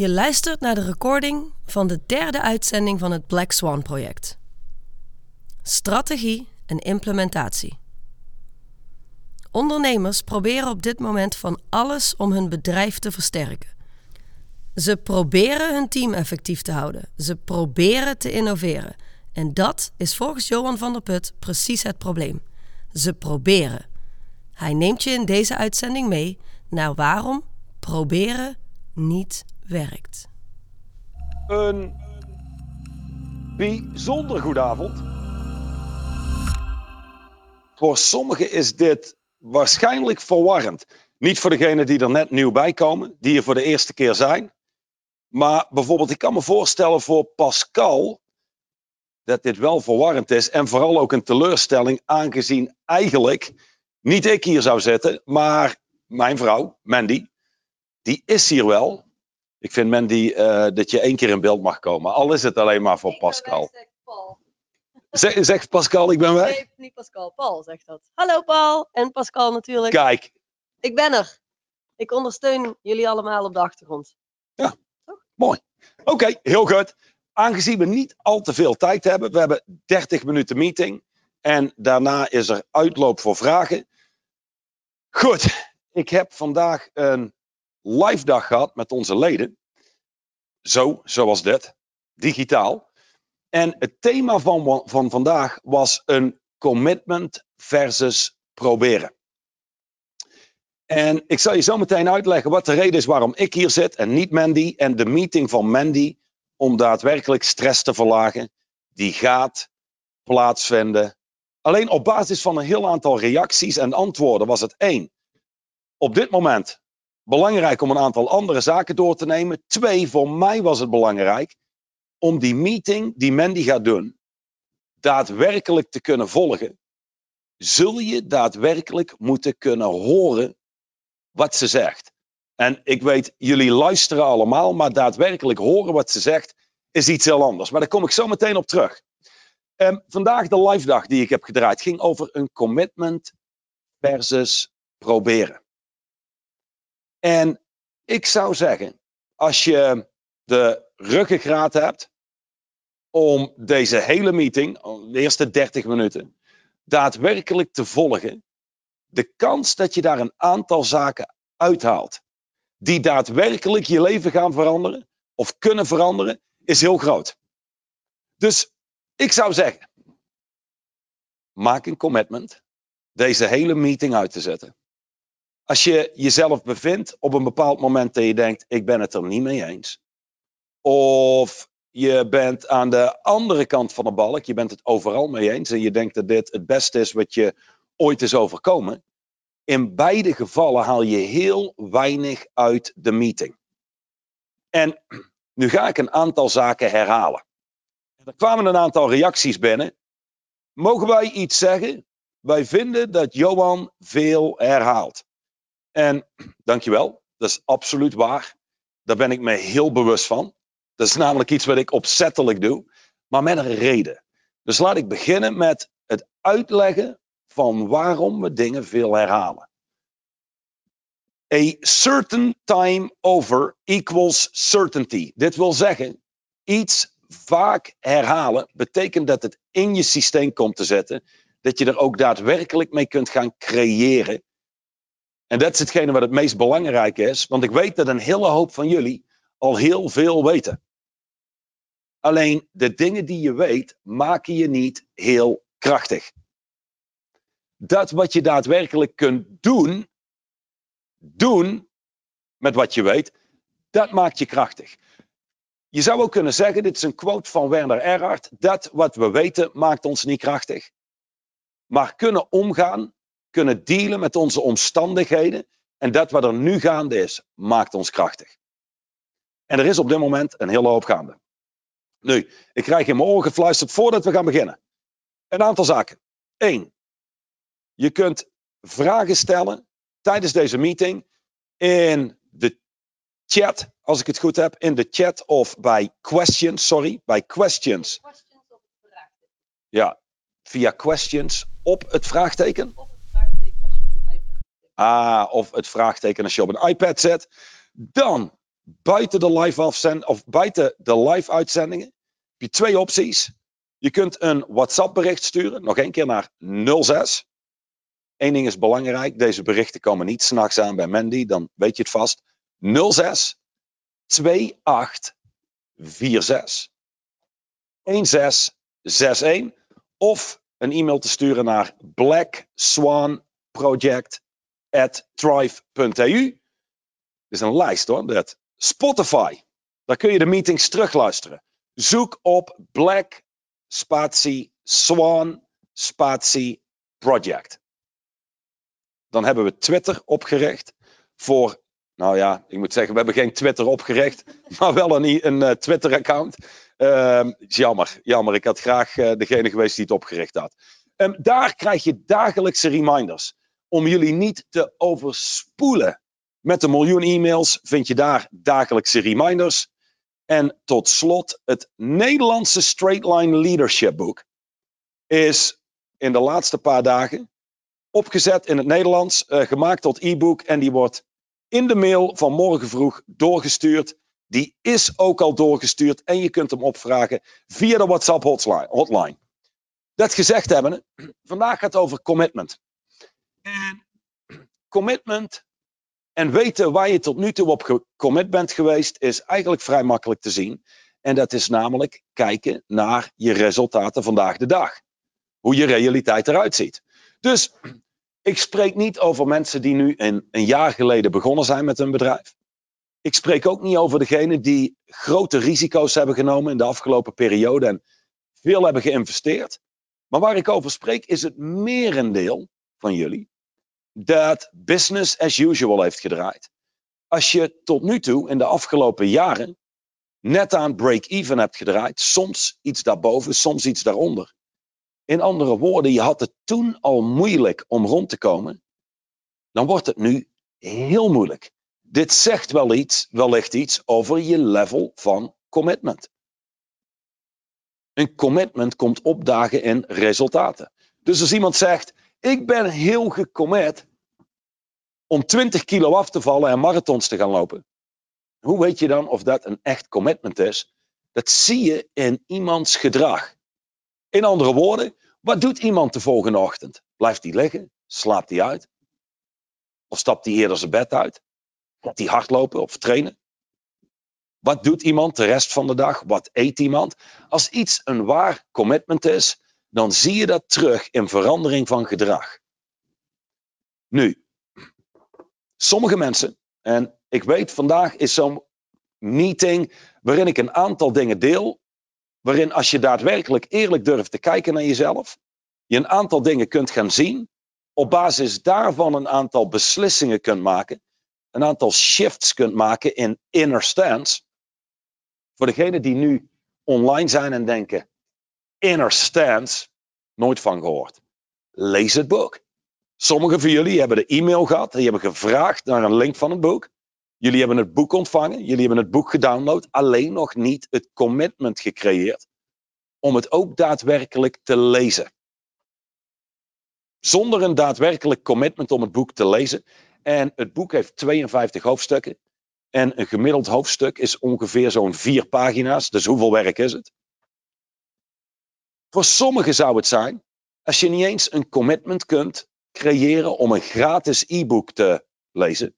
Je luistert naar de recording van de derde uitzending van het Black Swan project. Strategie en implementatie. Ondernemers proberen op dit moment van alles om hun bedrijf te versterken. Ze proberen hun team effectief te houden. Ze proberen te innoveren. En dat is volgens Johan van der Put precies het probleem. Ze proberen. Hij neemt je in deze uitzending mee naar waarom proberen niet werkt. Een bijzonder goede avond. Voor sommigen is dit waarschijnlijk verwarrend. Niet voor degenen die er net nieuw bij komen, die er voor de eerste keer zijn. Maar bijvoorbeeld, ik kan me voorstellen voor Pascal dat dit wel verwarrend is. En vooral ook een teleurstelling, aangezien eigenlijk niet ik hier zou zitten, maar mijn vrouw, Mandy, die is hier wel. Ik vind Mandy uh, dat je één keer in beeld mag komen. Al is het alleen maar voor Pascal. Zeg, zegt Pascal, ik ben weg? Nee, niet Pascal. Paul zegt dat. Hallo Paul en Pascal natuurlijk. Kijk. Ik ben er. Ik ondersteun jullie allemaal op de achtergrond. Ja, Toch? mooi. Oké, okay, heel goed. Aangezien we niet al te veel tijd hebben, we hebben 30 minuten meeting. En daarna is er uitloop voor vragen. Goed, ik heb vandaag een live dag gehad met onze leden. Zo, zoals dit, digitaal. En het thema van, van vandaag was een commitment versus proberen. En ik zal je zo meteen uitleggen wat de reden is waarom ik hier zit en niet Mandy. En de meeting van Mandy om daadwerkelijk stress te verlagen, die gaat plaatsvinden. Alleen op basis van een heel aantal reacties en antwoorden was het één. Op dit moment belangrijk om een aantal andere zaken door te nemen. Twee, voor mij was het belangrijk om die meeting die Mandy gaat doen, daadwerkelijk te kunnen volgen. Zul je daadwerkelijk moeten kunnen horen wat ze zegt. En ik weet, jullie luisteren allemaal, maar daadwerkelijk horen wat ze zegt is iets heel anders. Maar daar kom ik zo meteen op terug. Um, vandaag de live dag die ik heb gedraaid ging over een commitment versus proberen. En ik zou zeggen, als je de ruggengraat hebt om deze hele meeting, de eerste 30 minuten, daadwerkelijk te volgen, de kans dat je daar een aantal zaken uithaalt die daadwerkelijk je leven gaan veranderen of kunnen veranderen, is heel groot. Dus ik zou zeggen, maak een commitment deze hele meeting uit te zetten. Als je jezelf bevindt op een bepaald moment dat je denkt, ik ben het er niet mee eens. Of je bent aan de andere kant van de balk, je bent het overal mee eens en je denkt dat dit het beste is wat je ooit is overkomen. In beide gevallen haal je heel weinig uit de meeting. En nu ga ik een aantal zaken herhalen. Er kwamen een aantal reacties binnen. Mogen wij iets zeggen? Wij vinden dat Johan veel herhaalt. En dankjewel, dat is absoluut waar. Daar ben ik me heel bewust van. Dat is namelijk iets wat ik opzettelijk doe, maar met een reden. Dus laat ik beginnen met het uitleggen van waarom we dingen veel herhalen. A certain time over equals certainty. Dit wil zeggen, iets vaak herhalen betekent dat het in je systeem komt te zetten, dat je er ook daadwerkelijk mee kunt gaan creëren en dat is hetgene wat het meest belangrijk is, want ik weet dat een hele hoop van jullie al heel veel weten. Alleen de dingen die je weet, maken je niet heel krachtig. Dat wat je daadwerkelijk kunt doen, doen met wat je weet, dat maakt je krachtig. Je zou ook kunnen zeggen, dit is een quote van Werner Erhard, dat wat we weten maakt ons niet krachtig. Maar kunnen omgaan kunnen dealen met onze omstandigheden. En dat wat er nu gaande is, maakt ons krachtig. En er is op dit moment een hele hoop gaande. Nu, ik krijg in mijn oren gefluisterd voordat we gaan beginnen. Een aantal zaken. Eén, je kunt vragen stellen tijdens deze meeting in de chat, als ik het goed heb, in de chat of bij questions, sorry, bij questions. Ja, via questions op het vraagteken. Ah, of het vraagteken als je op een iPad zet. Dan buiten de live of buiten de live uitzendingen heb je twee opties. Je kunt een WhatsApp bericht sturen, nog één keer naar 06. Eén ding is belangrijk, deze berichten komen niet s'nachts aan bij Mandy, dan weet je het vast. 06 28 46 1661 of een e-mail te sturen naar blackswanproject@thrive.eu. Dit is een lijst hoor, dat. Spotify, daar kun je de meetings terugluisteren. Zoek op Black spatie Swan spatie Project. Dan hebben we Twitter opgericht voor, nou ja, ik moet zeggen, we hebben geen Twitter opgericht, maar wel een, een uh, Twitter-account. Is jammer, jammer. Ik had graag uh, degene geweest die het opgericht had. Daar krijg je dagelijkse reminders om jullie niet te overspoelen. Met een miljoen e-mails vind je daar dagelijkse reminders. En tot slot, het Nederlandse Straight Line Leadership boek is in de laatste paar dagen opgezet in het Nederlands, uh, gemaakt tot e-book en die wordt in de mail van morgen vroeg doorgestuurd. Die is ook al doorgestuurd en je kunt hem opvragen via de WhatsApp hotline. Dat gezegd hebben, vandaag gaat het over commitment. En commitment en weten waar je tot nu toe op gecommit bent geweest, is eigenlijk vrij makkelijk te zien. En dat is namelijk kijken naar je resultaten vandaag de dag. Hoe je realiteit eruit ziet. Dus ik spreek niet over mensen die nu een, een jaar geleden begonnen zijn met hun bedrijf. Ik spreek ook niet over degenen die grote risico's hebben genomen in de afgelopen periode en veel hebben geïnvesteerd. Maar waar ik over spreek is het merendeel van jullie dat business as usual heeft gedraaid. Als je tot nu toe in de afgelopen jaren net aan break-even hebt gedraaid, soms iets daarboven, soms iets daaronder. In andere woorden, je had het toen al moeilijk om rond te komen, dan wordt het nu heel moeilijk. Dit zegt wel iets, wellicht iets over je level van commitment. Een commitment komt opdagen in resultaten. Dus als iemand zegt, ik ben heel gecommit om 20 kilo af te vallen en marathons te gaan lopen. Hoe weet je dan of dat een echt commitment is? Dat zie je in iemands gedrag. In andere woorden, wat doet iemand de volgende ochtend? Blijft hij liggen? Slaapt hij uit? Of stapt hij eerder zijn bed uit? Gaat hij hardlopen of trainen? Wat doet iemand de rest van de dag? Wat eet iemand? Als iets een waar commitment is, dan zie je dat terug in verandering van gedrag. Nu, sommige mensen, en ik weet vandaag is zo'n meeting waarin ik een aantal dingen deel, waarin als je daadwerkelijk eerlijk durft te kijken naar jezelf, je een aantal dingen kunt gaan zien, op basis daarvan een aantal beslissingen kunt maken, een aantal shifts kunt maken in inner stance. Voor degenen die nu online zijn en denken, inner stance, nooit van gehoord. Lees het boek. Sommigen van jullie hebben de e-mail gehad, die hebben gevraagd naar een link van het boek. Jullie hebben het boek ontvangen, jullie hebben het boek gedownload, alleen nog niet het commitment gecreëerd om het ook daadwerkelijk te lezen. Zonder een daadwerkelijk commitment om het boek te lezen. En het boek heeft 52 hoofdstukken. En een gemiddeld hoofdstuk is ongeveer zo'n vier pagina's. Dus hoeveel werk is het? Voor sommigen zou het zijn, als je niet eens een commitment kunt creëren om een gratis e-book te lezen.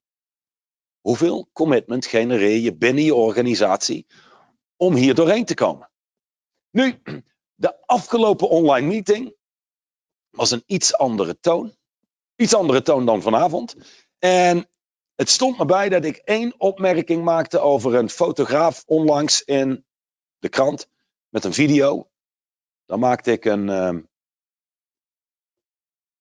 Hoeveel commitment genereer je binnen je organisatie om hier doorheen te komen? Nu, de afgelopen online meeting was een iets andere toon. Iets andere toon dan vanavond. En het stond me bij dat ik één opmerking maakte over een fotograaf onlangs in de krant met een video. Dan maakte ik een, ehm,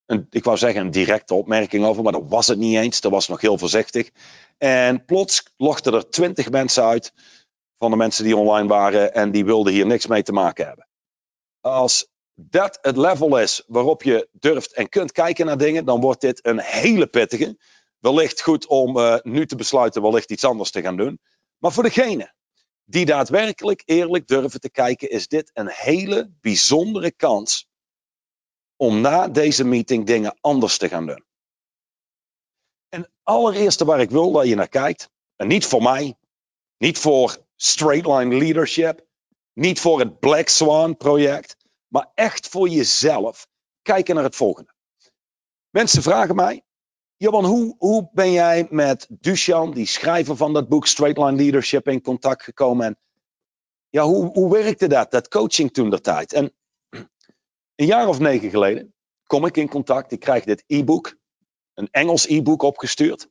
een, ik wou zeggen een directe opmerking over, maar dat was het niet eens. Dat was nog heel voorzichtig. En plots logden er twintig mensen uit van de mensen die online waren en die wilden hier niks mee te maken hebben. Als dat het level is waarop je durft en kunt kijken naar dingen, dan wordt dit een hele pittige. Wellicht goed om uh, nu te besluiten wellicht iets anders te gaan doen. Maar voor degene die daadwerkelijk eerlijk durven te kijken, is dit een hele bijzondere kans om na deze meeting dingen anders te gaan doen. En allereerste waar ik wil dat je naar kijkt, en niet voor mij, Niet voor straight line leadership. Niet voor het Black Swan project. Maar echt voor jezelf. Kijken naar het volgende. Mensen vragen mij. Johan, hoe, hoe ben jij met Duchan, die schrijver van dat boek Straight Line Leadership, in contact gekomen? En ja, hoe, hoe werkte dat, dat coaching toen der tijd? En een jaar of negen geleden kom ik in contact. Ik krijg dit e-book, een Engels e-book opgestuurd.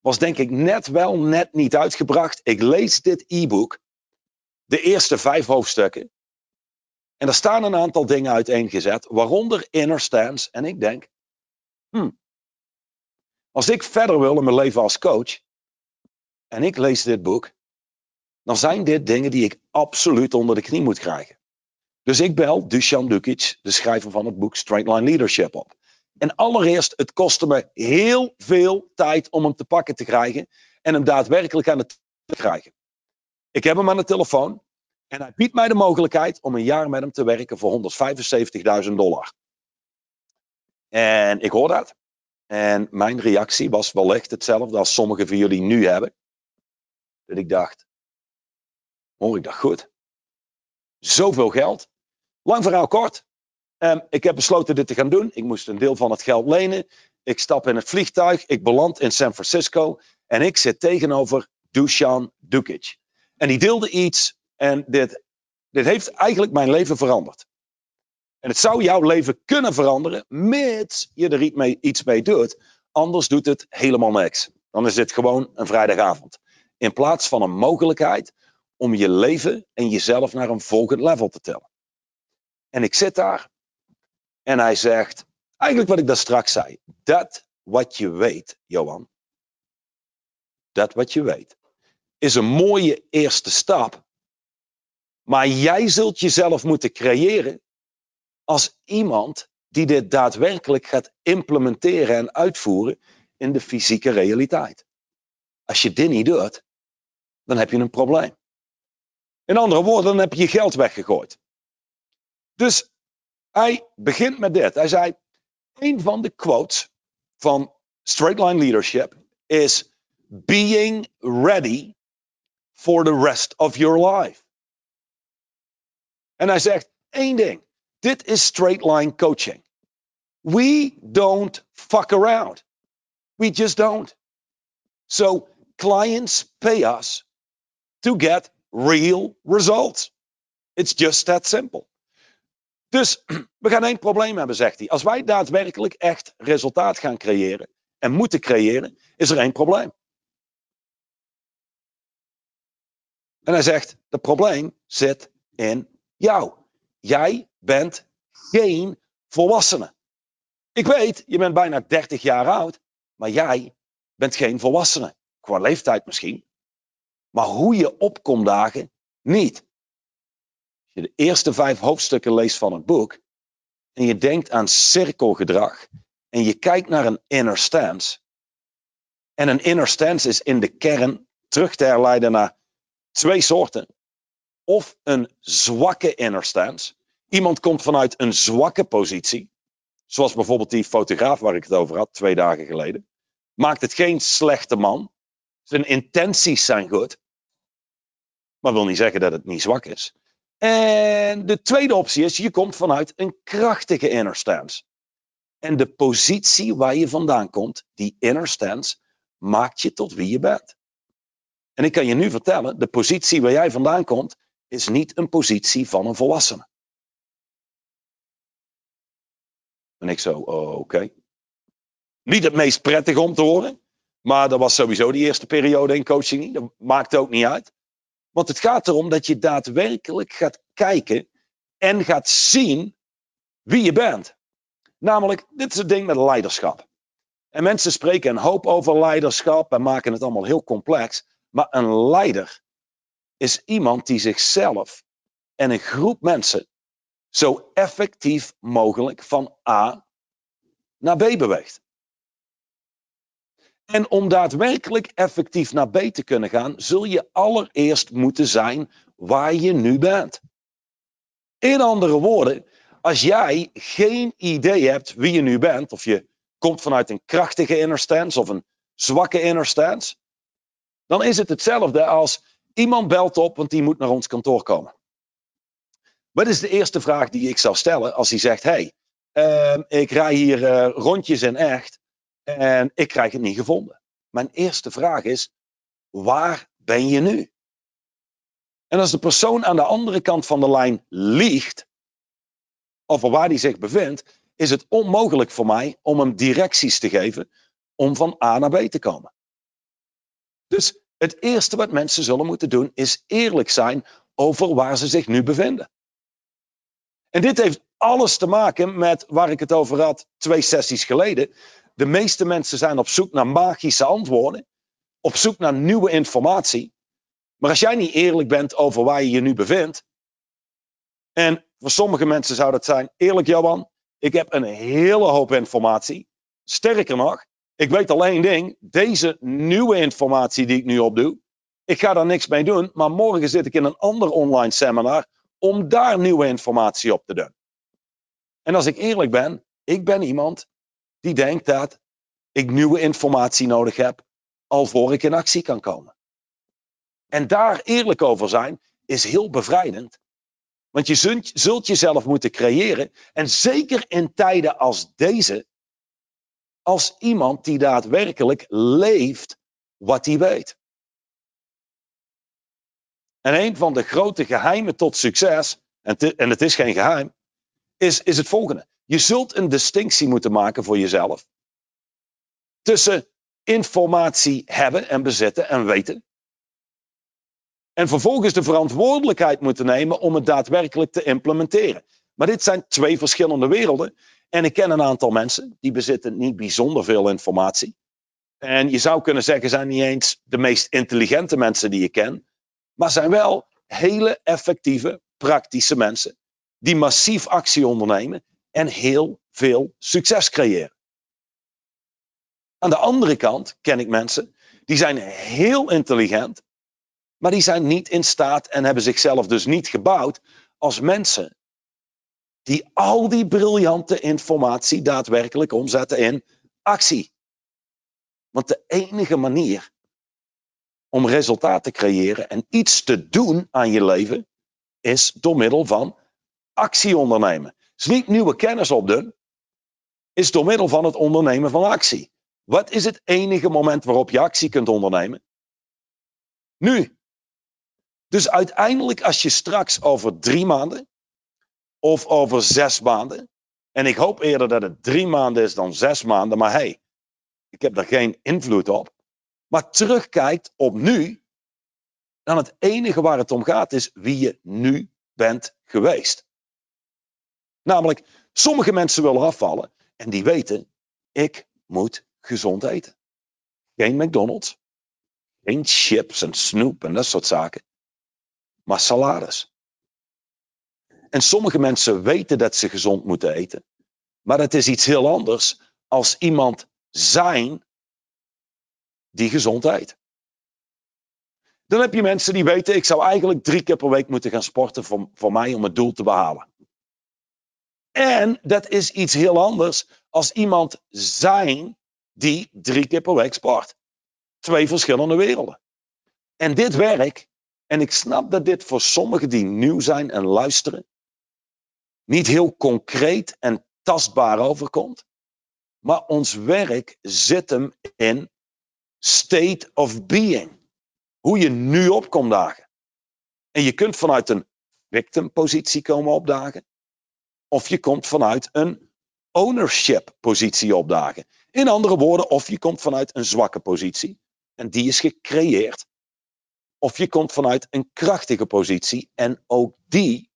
Was denk ik net wel, net niet uitgebracht. Ik lees dit e-book, de eerste vijf hoofdstukken. En er staan een aantal dingen uiteengezet, waaronder inner stance. En ik denk, hmm, als ik verder wil in mijn leven als coach, en ik lees dit boek, dan zijn dit dingen die ik absoluut onder de knie moet krijgen. Dus ik bel Dusan Dukic, de schrijver van het boek Straight Line Leadership, op. En allereerst, het kostte me heel veel tijd om hem te pakken te krijgen en hem daadwerkelijk aan het te krijgen. Ik heb hem aan de telefoon en hij biedt mij de mogelijkheid om een jaar met hem te werken voor 175.000 dollar. En ik hoor dat. En mijn reactie was wellicht hetzelfde als sommige van jullie nu hebben. Dat ik dacht, hoor ik dat goed? Zoveel geld. Lang verhaal kort. Um, ik heb besloten dit te gaan doen. Ik moest een deel van het geld lenen. Ik stap in het vliegtuig. Ik beland in San Francisco. En ik zit tegenover Dusan Dukic. En die deelde iets. En dit, dit heeft eigenlijk mijn leven veranderd. En het zou jouw leven kunnen veranderen, mits je er iets mee doet. Anders doet het helemaal niks. Dan is dit gewoon een vrijdagavond. In plaats van een mogelijkheid om je leven en jezelf naar een volgend level te tillen. En ik zit daar en hij zegt, eigenlijk wat ik daar straks zei, dat wat je weet, Johan, dat wat je weet, is een mooie eerste stap. Maar jij zult jezelf moeten creëren als iemand die dit daadwerkelijk gaat implementeren en uitvoeren in de fysieke realiteit. Als je dit niet doet, dan heb je een probleem. In andere woorden, dan heb je je geld weggegooid. Dus hij begint met dit. Hij zei, een van de quotes van Straight Line Leadership is being ready for the rest of your life. En hij zegt één ding. Dit is straight line coaching. We don't fuck around. We just don't. So clients pay us to get real results. It's just that simple. Dus we gaan één probleem hebben, zegt hij. Als wij daadwerkelijk echt resultaat gaan creëren en moeten creëren, is er één probleem. En hij zegt, het probleem zit in jou. Jij bent geen volwassene. Ik weet, je bent bijna 30 jaar oud, maar jij bent geen volwassene. Qua leeftijd misschien. Maar hoe je opkomt dagen, niet. Als je de eerste vijf hoofdstukken leest van het boek en je denkt aan cirkelgedrag en je kijkt naar een inner stance. En een inner stance is in de kern terug te herleiden naar twee soorten. Of een zwakke inner stance. Iemand komt vanuit een zwakke positie. Zoals bijvoorbeeld die fotograaf waar ik het over had twee dagen geleden. Maakt het geen slechte man. Zijn intenties zijn goed. Maar wil niet zeggen dat het niet zwak is. En de tweede optie is, je komt vanuit een krachtige inner stance. En de positie waar je vandaan komt, die inner stance, maakt je tot wie je bent. En ik kan je nu vertellen, de positie waar jij vandaan komt, is niet een positie van een volwassene. En ik zo, oh, oké. Niet het meest prettig om te horen. Maar dat was sowieso die eerste periode in coaching niet. Dat maakt ook niet uit. Want het gaat erom dat je daadwerkelijk gaat kijken en gaat zien wie je bent. Namelijk, dit is het ding met leiderschap. En mensen spreken een hoop over leiderschap en maken het allemaal heel complex. Maar een leider is iemand die zichzelf en een groep mensen zo effectief mogelijk van A naar B beweegt. En om daadwerkelijk effectief naar B te kunnen gaan, zul je allereerst moeten zijn waar je nu bent. In andere woorden, als jij geen idee hebt wie je nu bent, of je komt vanuit een krachtige inner stance of een zwakke inner stance, dan is het hetzelfde als Iemand belt op, want die moet naar ons kantoor komen. Wat is de eerste vraag die ik zou stellen als hij zegt: Hey, ehm, ik rij hier eh, rondjes in echt en ik krijg het niet gevonden? Mijn eerste vraag is: Waar ben je nu? En als de persoon aan de andere kant van de lijn liegt over waar hij zich bevindt, is het onmogelijk voor mij om hem directies te geven om van A naar B te komen. Dus het eerste wat mensen zullen moeten doen is eerlijk zijn over waar ze zich nu bevinden. En dit heeft alles te maken met waar ik het over had twee sessies geleden. De meeste mensen zijn op zoek naar magische antwoorden, op zoek naar nieuwe informatie. Maar als jij niet eerlijk bent over waar je je nu bevindt, en voor sommige mensen zou dat zijn, eerlijk Johan, ik heb een hele hoop informatie. Sterker nog, ik weet alleen ding, deze nieuwe informatie die ik nu opdoe, ik ga daar niks mee doen, maar morgen zit ik in een ander online seminar om daar nieuwe informatie op te doen. En als ik eerlijk ben, ik ben iemand die denkt dat ik nieuwe informatie nodig heb al voor ik in actie kan komen. En daar eerlijk over zijn is heel bevrijdend. Want je zult jezelf moeten creëren. En zeker in tijden als deze, als iemand die daadwerkelijk leeft wat hij weet. En een van de grote geheimen tot succes, en, het is geen geheim, is, is het volgende. Je zult een distinctie moeten maken voor jezelf. Tussen informatie hebben en bezitten en weten. En vervolgens de verantwoordelijkheid moeten nemen om het daadwerkelijk te implementeren. Maar dit zijn twee verschillende werelden. En ik ken een aantal mensen die bezitten niet bijzonder veel informatie. En je zou kunnen zeggen, zijn niet eens de meest intelligente mensen die je ken. Maar zijn wel hele effectieve, praktische mensen. Die massief actie ondernemen en heel veel succes creëren. Aan de andere kant ken ik mensen die zijn heel intelligent, maar die zijn niet in staat en hebben zichzelf dus niet gebouwd als mensen die al die briljante informatie daadwerkelijk omzetten in actie. Want de enige manier om resultaat te creëren en iets te doen aan je leven is door middel van actie ondernemen. Dus niet nieuwe kennis opdoen, is door middel van het ondernemen van actie. Wat is het enige moment waarop je actie kunt ondernemen? Nu. Dus uiteindelijk, als je straks over drie maanden of over zes maanden, en ik hoop eerder dat het drie maanden is dan zes maanden, maar hey, ik heb daar geen invloed op, maar terugkijkt op nu, dan het enige waar het om gaat is wie je nu bent geweest. Namelijk, sommige mensen willen afvallen en die weten, ik moet gezond eten. Geen McDonald's, geen chips en snoep en dat soort zaken, maar salades. En sommige mensen weten dat ze gezond moeten eten, maar dat is iets heel anders als iemand zijn die gezond eet. Dan heb je mensen die weten, ik zou eigenlijk drie keer per week moeten gaan sporten voor, voor mij om het doel te behalen. En dat is iets heel anders als iemand zijn die drie keer per week sport. Twee verschillende werelden. En dit werk, en ik snap dat dit voor sommigen die nieuw zijn en luisteren, niet heel concreet en tastbaar overkomt. Maar ons werk zit hem in state of being. Hoe je nu opkomt dagen. En je kunt vanuit een victim positie komen opdagen. Of je komt vanuit een ownership positie opdagen. In andere woorden, of je komt vanuit een zwakke positie. En die is gecreëerd. Of je komt vanuit een krachtige positie. En ook die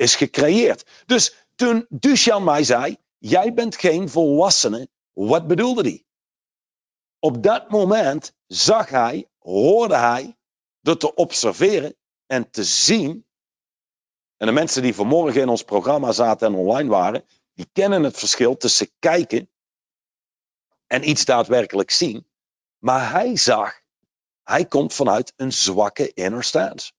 is gecreëerd. Dus toen Duchamp mij zei, jij bent geen volwassene, wat bedoelde hij? Op dat moment zag hij, hoorde hij, door te observeren en te zien. En de mensen die vanmorgen in ons programma zaten en online waren, die kennen het verschil tussen kijken en iets daadwerkelijk zien. Maar hij zag, hij komt vanuit een zwakke inner stance.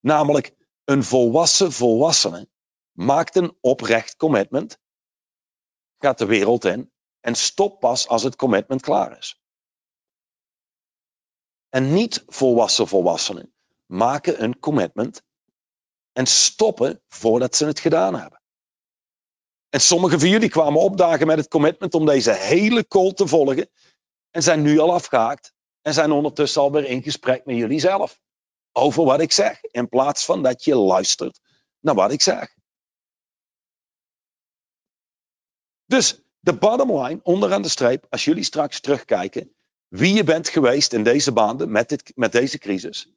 Namelijk, een volwassen volwassene maakt een oprecht commitment, gaat de wereld in en stopt pas als het commitment klaar is. En niet volwassen volwassenen maken een commitment en stoppen voordat ze het gedaan hebben. En sommigen van jullie kwamen opdagen met het commitment om deze hele call te volgen en zijn nu al afgehaakt en zijn ondertussen alweer in gesprek met jullie zelf over wat ik zeg, in plaats van dat je luistert naar wat ik zeg. Dus de bottom line, onderaan de streep, als jullie straks terugkijken, wie je bent geweest in deze maanden met, dit, met deze crisis,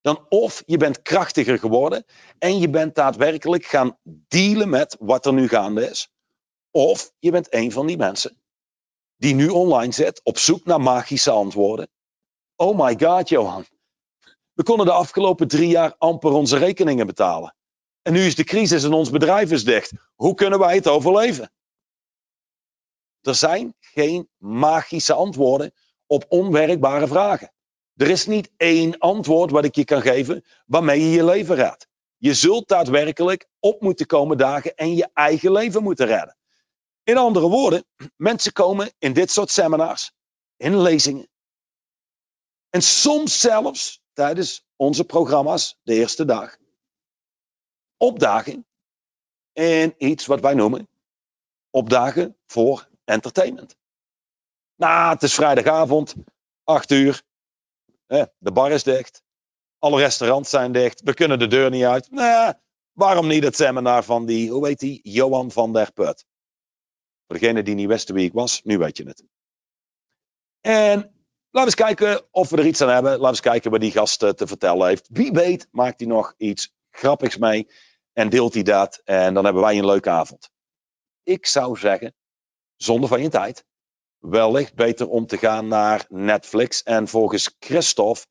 dan of je bent krachtiger geworden en je bent daadwerkelijk gaan dealen met wat er nu gaande is, of je bent een van die mensen die nu online zit op zoek naar magische antwoorden. Oh my god, Johan. We konden de afgelopen drie jaar amper onze rekeningen betalen. En nu is de crisis en ons bedrijf is dicht. Hoe kunnen wij het overleven? Er zijn geen magische antwoorden op onwerkbare vragen. Er is niet één antwoord wat ik je kan geven waarmee je je leven redt. Je zult daadwerkelijk op moeten komen dagen en je eigen leven moeten redden. In andere woorden, mensen komen in dit soort seminars, in lezingen. En soms zelfs tijdens onze programma's de eerste dag. Opdagen in iets wat wij noemen opdagen voor entertainment. Nou, het is vrijdagavond, 8 uur. De bar is dicht. Alle restaurants zijn dicht. We kunnen de deur niet uit. Nou, waarom niet het seminar van die, hoe heet die, Johan van der Put. Voor degene die niet wisten wie ik was, nu weet je het. En laten we eens kijken of we er iets aan hebben. Laten we eens kijken wat die gast eh, te vertellen heeft. Wie weet maakt hij nog iets grappigs mee en deelt hij dat. En dan hebben wij een leuke avond. Ik zou zeggen, zonder van je tijd, wellicht beter om te gaan naar Netflix. En volgens Christophe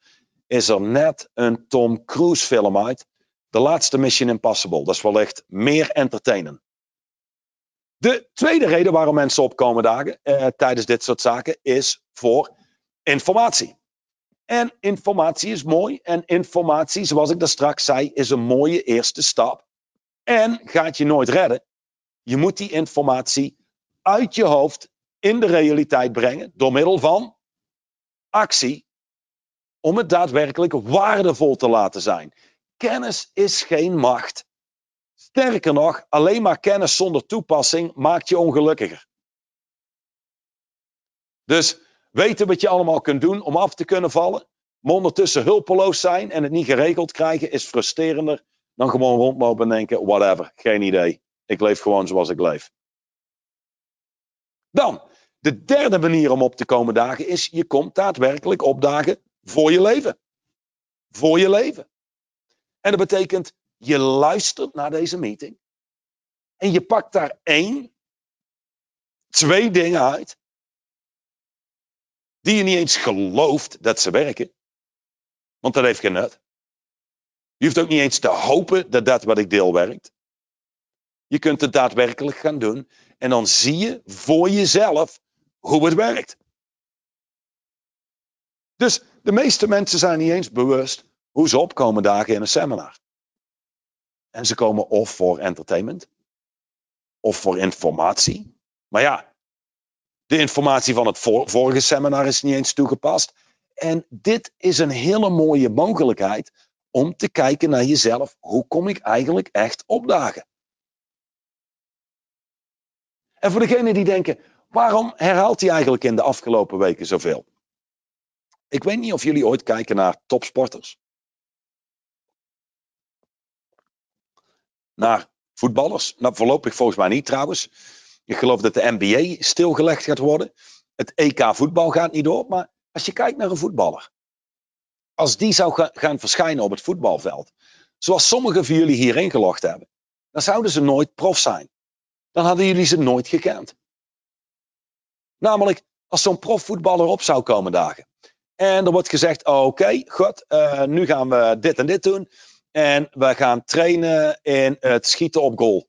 is er net een Tom Cruise film uit. De laatste Mission Impossible. Dat is wellicht meer entertainen. De tweede reden waarom mensen opkomen dagen eh, tijdens dit soort zaken is voor informatie. En informatie is mooi. En informatie, zoals ik daar straks zei, is een mooie eerste stap. En gaat je nooit redden. Je moet die informatie uit je hoofd in de realiteit brengen door middel van actie. Om het daadwerkelijk waardevol te laten zijn. Kennis is geen macht. Sterker nog, alleen maar kennis zonder toepassing maakt je ongelukkiger. Dus weten wat je allemaal kunt doen om af te kunnen vallen, maar ondertussen hulpeloos zijn en het niet geregeld krijgen, is frustrerender dan gewoon rondlopen en denken: whatever, geen idee. Ik leef gewoon zoals ik leef. Dan, de derde manier om op te komen dagen is: je komt daadwerkelijk opdagen voor je leven. Voor je leven. En dat betekent je luistert naar deze meeting. En je pakt daar één, twee dingen uit. Die je niet eens gelooft dat ze werken. Want dat heeft geen nut. Je hoeft ook niet eens te hopen dat dat wat ik deel werkt. Je kunt het daadwerkelijk gaan doen. En dan zie je voor jezelf hoe het werkt. Dus de meeste mensen zijn niet eens bewust hoe ze opkomen dagen in een seminar. En ze komen of voor entertainment, of voor informatie. Maar ja, de informatie van het vorige seminar is niet eens toegepast. En dit is een hele mooie mogelijkheid om te kijken naar jezelf. Hoe kom ik eigenlijk echt opdagen? En voor degenen die denken, waarom herhaalt hij eigenlijk in de afgelopen weken zoveel? Ik weet niet of jullie ooit kijken naar topsporters. naar voetballers. Nou, voorlopig volgens mij niet trouwens. Ik geloof dat de NBA stilgelegd gaat worden. Het EK voetbal gaat niet door. Maar als je kijkt naar een voetballer. Als die zou gaan verschijnen op het voetbalveld. Zoals sommigen van jullie hier ingelogd hebben. Dan zouden ze nooit prof zijn. Dan hadden jullie ze nooit gekend. Namelijk, als zo'n profvoetballer op zou komen dagen. En er wordt gezegd, oké, okay, goed, uh, nu gaan we dit en dit doen. En we gaan trainen in het schieten op goal.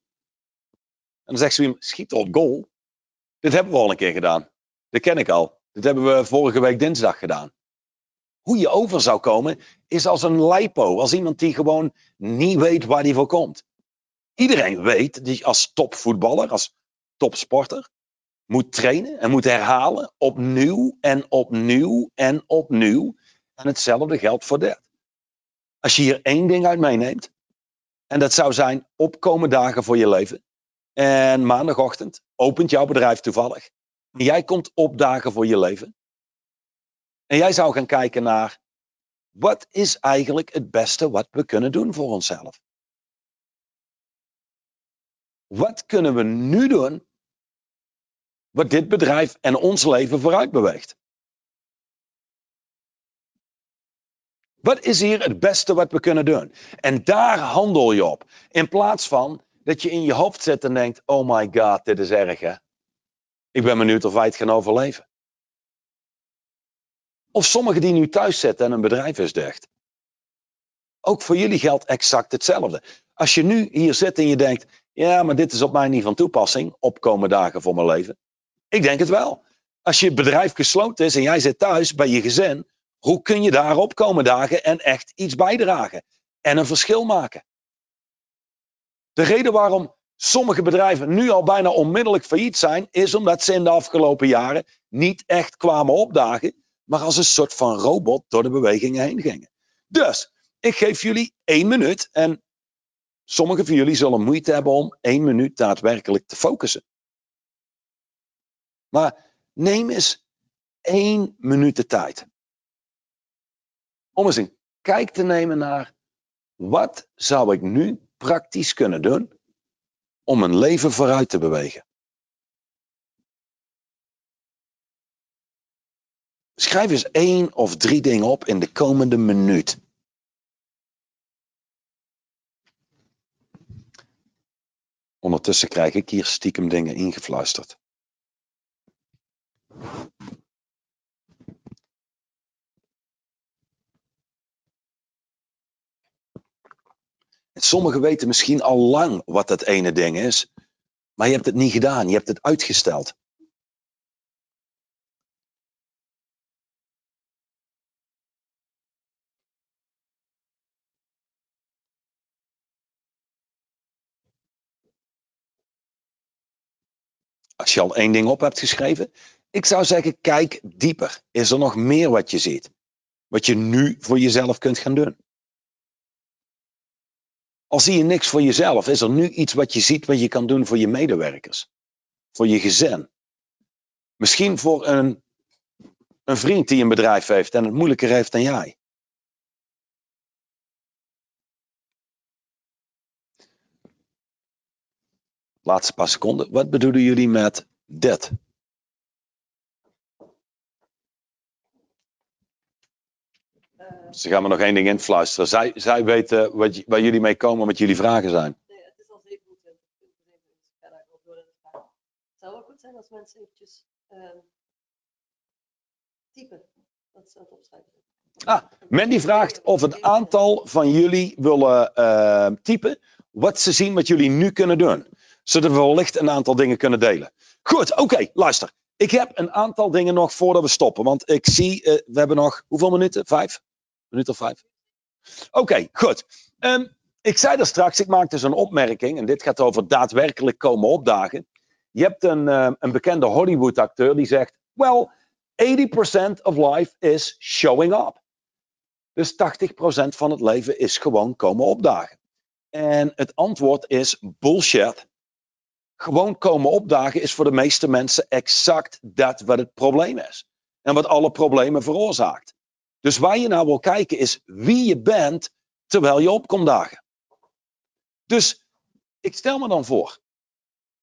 Dan zegt ze schieten op goal? Dit hebben we al een keer gedaan. Dat ken ik al. Dit hebben we vorige week dinsdag gedaan. Hoe je over zou komen is als een lipo. Als iemand die gewoon niet weet waar die voor komt. Iedereen weet dat je als topvoetballer, als topsporter, moet trainen en moet herhalen opnieuw en opnieuw en opnieuw. En hetzelfde geldt voor dit. Als je hier één ding uit meeneemt, en dat zou zijn opkomen dagen voor je leven. En maandagochtend opent jouw bedrijf toevallig. En jij komt opdagen voor je leven. En jij zou gaan kijken naar wat is eigenlijk het beste wat we kunnen doen voor onszelf? Wat kunnen we nu doen wat dit bedrijf en ons leven vooruit beweegt? Wat is hier het beste wat we kunnen doen? En daar handel je op. In plaats van dat je in je hoofd zit en denkt: oh my god, dit is erg hè. Ik ben benieuwd of wij het gaan overleven. Of sommigen die nu thuis zitten en een bedrijf is dicht. Ook voor jullie geldt exact hetzelfde. Als je nu hier zit en je denkt: ja, maar dit is op mij niet van toepassing, opkomen dagen voor mijn leven. Ik denk het wel. Als je bedrijf gesloten is en jij zit thuis bij je gezin, hoe kun je daar opkomen dagen en echt iets bijdragen en een verschil maken? De reden waarom sommige bedrijven nu al bijna onmiddellijk failliet zijn, is omdat ze in de afgelopen jaren niet echt kwamen opdagen, maar als een soort van robot door de bewegingen heen gingen. Dus, ik geef jullie één minuut en sommigen van jullie zullen moeite hebben om één minuut daadwerkelijk te focussen. Maar neem eens één minuut de tijd. Om eens een kijk te nemen naar wat zou ik nu praktisch kunnen doen om mijn leven vooruit te bewegen. Schrijf eens één of drie dingen op in de komende minuut. Ondertussen krijg ik hier stiekem dingen ingefluisterd. Sommigen weten misschien al lang wat dat ene ding is, maar je hebt het niet gedaan, je hebt het uitgesteld. Als je al één ding op hebt geschreven, ik zou zeggen, kijk dieper. Is er nog meer wat je ziet? Wat je nu voor jezelf kunt gaan doen? Al zie je niks voor jezelf, is er nu iets wat je ziet wat je kan doen voor je medewerkers, voor je gezin. Misschien voor een, een vriend die een bedrijf heeft en het moeilijker heeft dan jij. Laatste paar seconden. Wat bedoelen jullie met dit? Ze gaan me nog één ding influisteren. Zij, zij weten wat, waar jullie mee komen, wat jullie vragen zijn. Nee, het is al 27. Het zou wel goed zijn als mensen eventjes uh, typen. Dat ze het opschrijven. Ah, Mandy vraagt of een aantal van jullie willen uh, typen wat ze zien wat jullie nu kunnen doen. Zodat we wellicht een aantal dingen kunnen delen. Goed, oké, luister. Ik heb een aantal dingen nog voordat we stoppen. Want ik zie, uh, we hebben nog hoeveel minuten? Vijf? Minuut vijf? Oké, goed. Um, ik zei er straks, ik maakte dus een opmerking. En dit gaat over daadwerkelijk komen opdagen. Je hebt een, uh, een bekende Hollywood acteur die zegt... Well, 80% of life is showing up. Dus 80% van het leven is gewoon komen opdagen. En het antwoord is bullshit. Gewoon komen opdagen is voor de meeste mensen exact dat wat het probleem is. En wat alle problemen veroorzaakt. Dus waar je naar wil kijken is wie je bent terwijl je opkomt dagen. Dus ik stel me dan voor.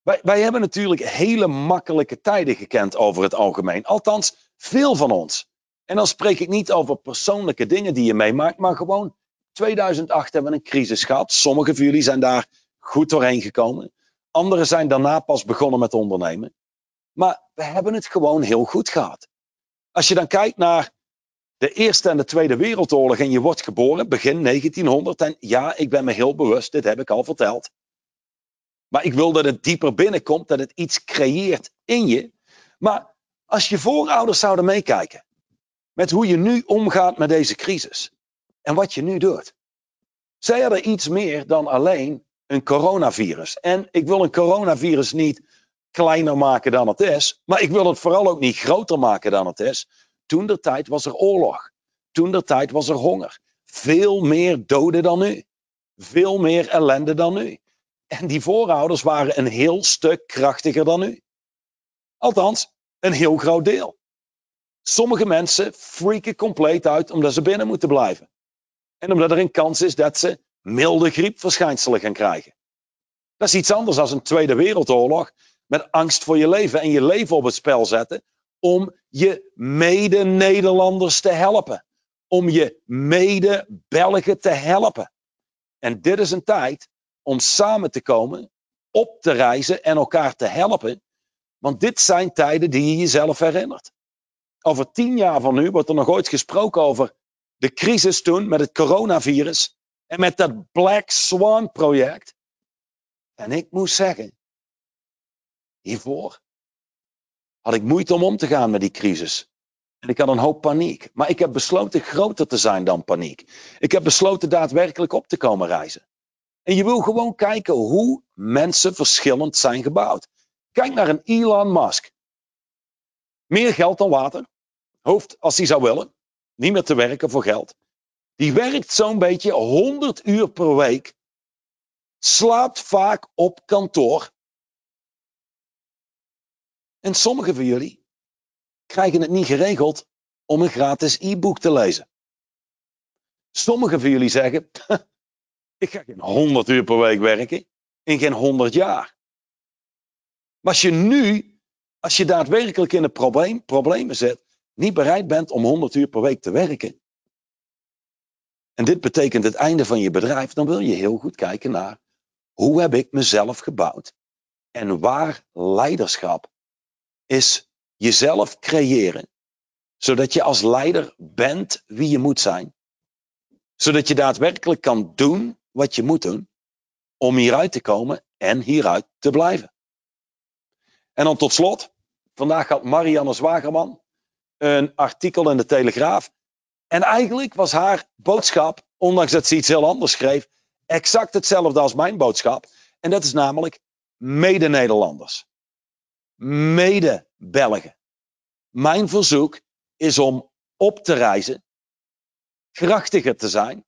Wij, wij hebben natuurlijk hele makkelijke tijden gekend over het algemeen. Althans, veel van ons. En dan spreek ik niet over persoonlijke dingen die je meemaakt, maar gewoon 2008 hebben we een crisis gehad. Sommige van jullie zijn daar goed doorheen gekomen. Anderen zijn daarna pas begonnen met ondernemen. Maar we hebben het gewoon heel goed gehad. Als je dan kijkt naar de Eerste en de Tweede Wereldoorlog en je wordt geboren begin 1900. En ja, ik ben me heel bewust, dit heb ik al verteld. Maar ik wil dat het dieper binnenkomt, dat het iets creëert in je. Maar als je voorouders zouden meekijken met hoe je nu omgaat met deze crisis en wat je nu doet. Zij hadden iets meer dan alleen een coronavirus. En ik wil een coronavirus niet kleiner maken dan het is, maar ik wil het vooral ook niet groter maken dan het is. Toen der tijd was er oorlog. Toen der tijd was er honger. veel meer doden dan nu. Veel meer ellende dan nu. En die voorouders waren een heel stuk krachtiger dan nu. Althans, een heel groot deel. Sommige mensen freaken compleet uit omdat ze binnen moeten blijven. En omdat er een kans is dat ze milde griepverschijnselen gaan krijgen. Dat is iets anders dan een Tweede Wereldoorlog met angst voor je leven en je leven op het spel zetten om je mede-Nederlanders te helpen. Om je mede-Belgen te helpen. En dit is een tijd om samen te komen, op te reizen en elkaar te helpen. Want dit zijn tijden die je jezelf herinnert. Over tien jaar van nu wordt er nog ooit gesproken over de crisis toen met het coronavirus en met dat Black Swan project. En ik moest zeggen, hiervoor had ik moeite om om te gaan met die crisis. En ik had een hoop paniek. Maar ik heb besloten groter te zijn dan paniek. Ik heb besloten daadwerkelijk op te komen reizen. En je wil gewoon kijken hoe mensen verschillend zijn gebouwd. Kijk naar een Elon Musk. Meer geld dan water. Hoofd als hij zou willen. Niet meer te werken voor geld. Die werkt zo'n beetje 100 uur per week. Slaapt vaak op kantoor. En sommigen van jullie krijgen het niet geregeld om een gratis e-book te lezen. Sommigen van jullie zeggen, ik ga geen 100 uur per week werken in geen 100 jaar. Maar als je nu, als je daadwerkelijk in de probleem, problemen zit, niet bereid bent om 100 uur per week te werken. En dit betekent het einde van je bedrijf, dan wil je heel goed kijken naar hoe heb ik mezelf gebouwd en waar leiderschap is jezelf creëren, zodat je als leider bent wie je moet zijn, zodat je daadwerkelijk kan doen wat je moet doen om hieruit te komen en hieruit te blijven. En dan tot slot, vandaag had Marianne Zwagerman een artikel in de Telegraaf. En eigenlijk was haar boodschap, ondanks dat ze iets heel anders schreef, exact hetzelfde als mijn boodschap. En dat is namelijk mede-Nederlanders mede-Belgen. Mijn verzoek is om op te reizen, krachtiger te zijn,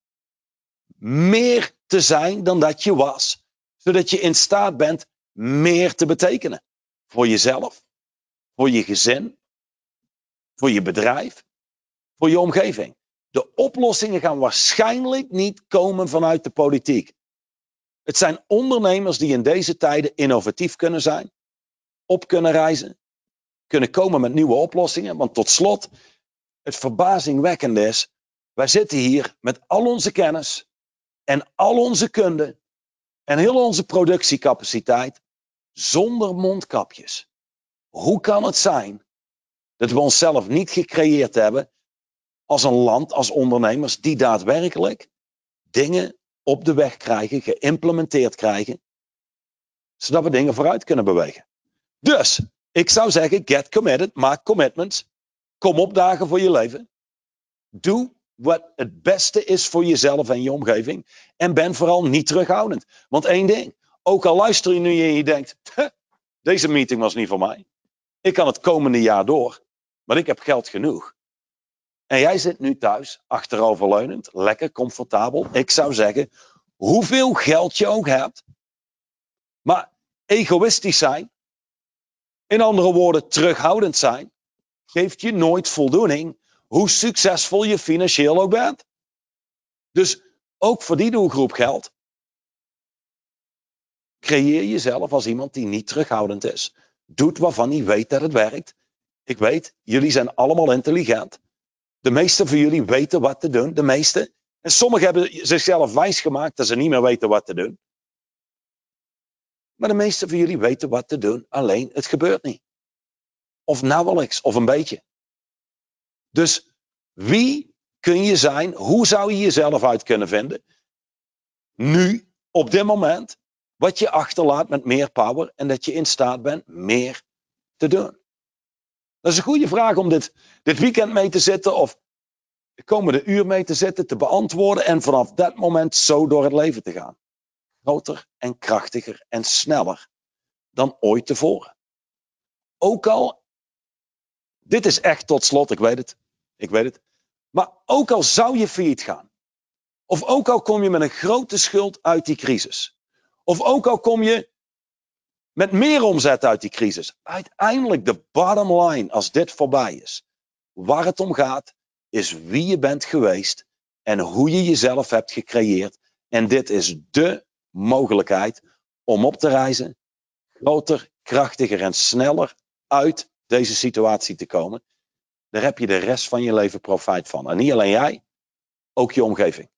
meer te zijn dan dat je was, zodat je in staat bent meer te betekenen. Voor jezelf, voor je gezin, voor je bedrijf, voor je omgeving. De oplossingen gaan waarschijnlijk niet komen vanuit de politiek. Het zijn ondernemers die in deze tijden innovatief kunnen zijn, op kunnen reizen, kunnen komen met nieuwe oplossingen. Want tot slot, het verbazingwekkende is, wij zitten hier met al onze kennis en al onze kunde en heel onze productiecapaciteit zonder mondkapjes. Hoe kan het zijn dat we onszelf niet gecreëerd hebben als een land, als ondernemers, die daadwerkelijk dingen op de weg krijgen, geïmplementeerd krijgen, zodat we dingen vooruit kunnen bewegen? Dus ik zou zeggen, get committed, maak commitments. Kom opdagen voor je leven. Doe wat het beste is voor jezelf en je omgeving. En ben vooral niet terughoudend. Want één ding, ook al luister je nu en je denkt, deze meeting was niet voor mij. Ik kan het komende jaar door, maar ik heb geld genoeg. En jij zit nu thuis, achteroverleunend, lekker comfortabel. Ik zou zeggen, hoeveel geld je ook hebt, maar egoïstisch zijn in andere woorden, terughoudend zijn, geeft je nooit voldoening, hoe succesvol je financieel ook bent. Dus ook voor die doelgroep geldt. Creëer jezelf als iemand die niet terughoudend is. Doet waarvan hij weet dat het werkt. Ik weet, jullie zijn allemaal intelligent. De meesten van jullie weten wat te doen. De meeste. En sommigen hebben zichzelf wijsgemaakt dat ze niet meer weten wat te doen. Maar de meeste van jullie weten wat te doen, alleen het gebeurt niet. Of nauwelijks, of een beetje. Dus wie kun je zijn? Hoe zou je jezelf uit kunnen vinden? Nu, op dit moment, wat je achterlaat met meer power en dat je in staat bent meer te doen. Dat is een goede vraag om dit, dit weekend mee te zitten of de komende uur mee te zitten, te beantwoorden en vanaf dat moment zo door het leven te gaan groter en krachtiger en sneller dan ooit tevoren. Ook al, dit is echt tot slot, ik weet het, ik weet het, maar ook al zou je failliet gaan, Of ook al kom je met een grote schuld uit die crisis. Of ook al kom je met meer omzet uit die crisis. Uiteindelijk de bottom line als dit voorbij is. Waar het om gaat is wie je bent geweest en hoe je jezelf hebt gecreëerd. En dit is de mogelijkheid om op te reizen, groter, krachtiger en sneller uit deze situatie te komen. Daar heb je de rest van je leven profijt van. En niet alleen jij, ook je omgeving.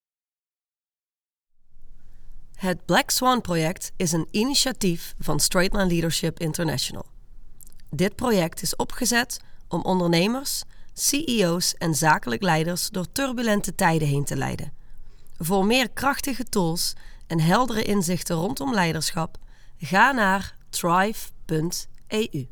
Het Black Swan project is een initiatief van Straightline Leadership International. Dit project is opgezet om ondernemers, CEO's en zakelijk leiders door turbulente tijden heen te leiden. Voor meer krachtige tools en heldere inzichten rondom leiderschap? Ga naar thrive.eu.